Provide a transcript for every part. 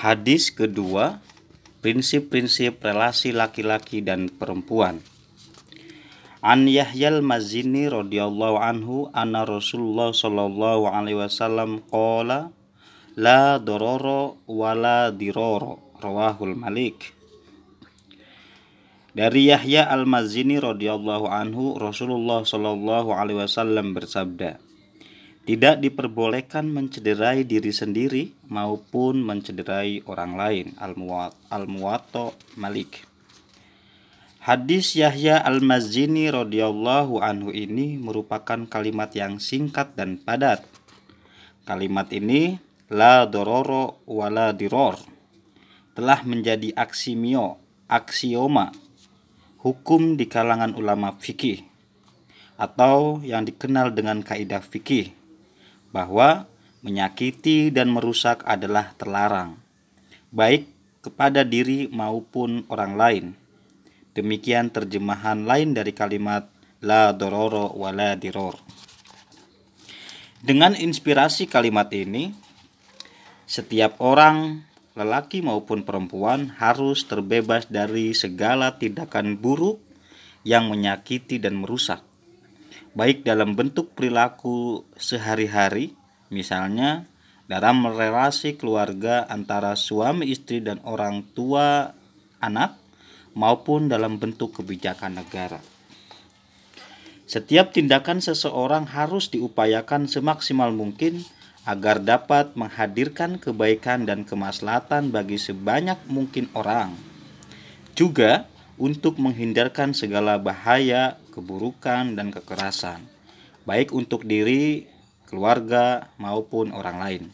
Hadis kedua, prinsip-prinsip relasi laki-laki dan perempuan. An Yahyal Mazini radhiyallahu anhu anna Rasulullah sallallahu alaihi wasallam qala la dororo wala diroro rawahul Malik. Dari Yahya Al-Mazini radhiyallahu anhu Rasulullah sallallahu alaihi wasallam bersabda tidak diperbolehkan mencederai diri sendiri maupun mencederai orang lain. Al-Muwatta Malik. Hadis Yahya Al-Mazini radhiyallahu anhu ini merupakan kalimat yang singkat dan padat. Kalimat ini la dororo wala diror telah menjadi aksimio, aksioma hukum di kalangan ulama fikih atau yang dikenal dengan kaidah fikih bahwa menyakiti dan merusak adalah terlarang, baik kepada diri maupun orang lain. Demikian terjemahan lain dari kalimat la dororo wala diror. Dengan inspirasi kalimat ini, setiap orang, lelaki maupun perempuan, harus terbebas dari segala tindakan buruk yang menyakiti dan merusak baik dalam bentuk perilaku sehari-hari, misalnya dalam relasi keluarga antara suami istri dan orang tua anak, maupun dalam bentuk kebijakan negara. Setiap tindakan seseorang harus diupayakan semaksimal mungkin agar dapat menghadirkan kebaikan dan kemaslahatan bagi sebanyak mungkin orang. Juga untuk menghindarkan segala bahaya, keburukan, dan kekerasan, baik untuk diri, keluarga, maupun orang lain.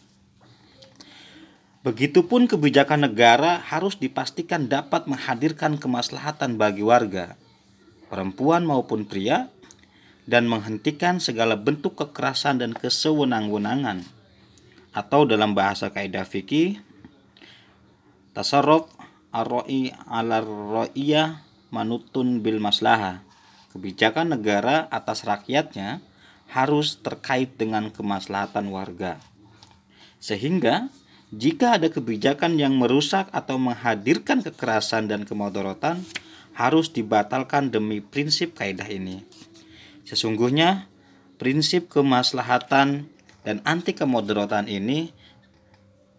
Begitupun kebijakan negara harus dipastikan dapat menghadirkan kemaslahatan bagi warga, perempuan maupun pria, dan menghentikan segala bentuk kekerasan dan kesewenang-wenangan. Atau dalam bahasa kaidah fikih, tasarruf ar-ra'i ala ra'iyah manutun bil maslaha. Kebijakan negara atas rakyatnya harus terkait dengan kemaslahatan warga. Sehingga jika ada kebijakan yang merusak atau menghadirkan kekerasan dan kemadorotan harus dibatalkan demi prinsip kaidah ini. Sesungguhnya prinsip kemaslahatan dan anti kemadorotan ini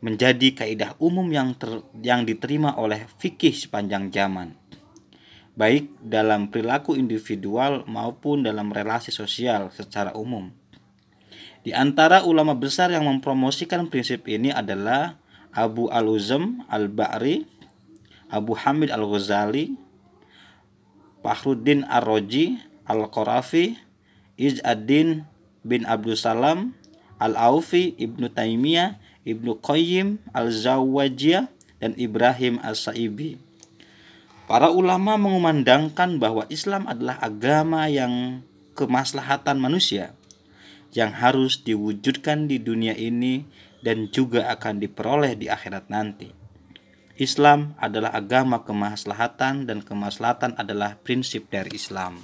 menjadi kaidah umum yang ter, yang diterima oleh fikih sepanjang zaman baik dalam perilaku individual maupun dalam relasi sosial secara umum. Di antara ulama besar yang mempromosikan prinsip ini adalah Abu Al-Uzam Al-Ba'ri, Abu Hamid Al-Ghazali, Fahruddin Ar-Roji, Al-Qarafi, Iz'ad-Din bin Abdul Salam, Al-Aufi, Ibnu Taimiyah, Ibnu Qayyim Al-Zawajiyah dan Ibrahim As-Saibi. Para ulama mengumandangkan bahwa Islam adalah agama yang kemaslahatan manusia yang harus diwujudkan di dunia ini dan juga akan diperoleh di akhirat nanti. Islam adalah agama kemaslahatan dan kemaslahatan adalah prinsip dari Islam.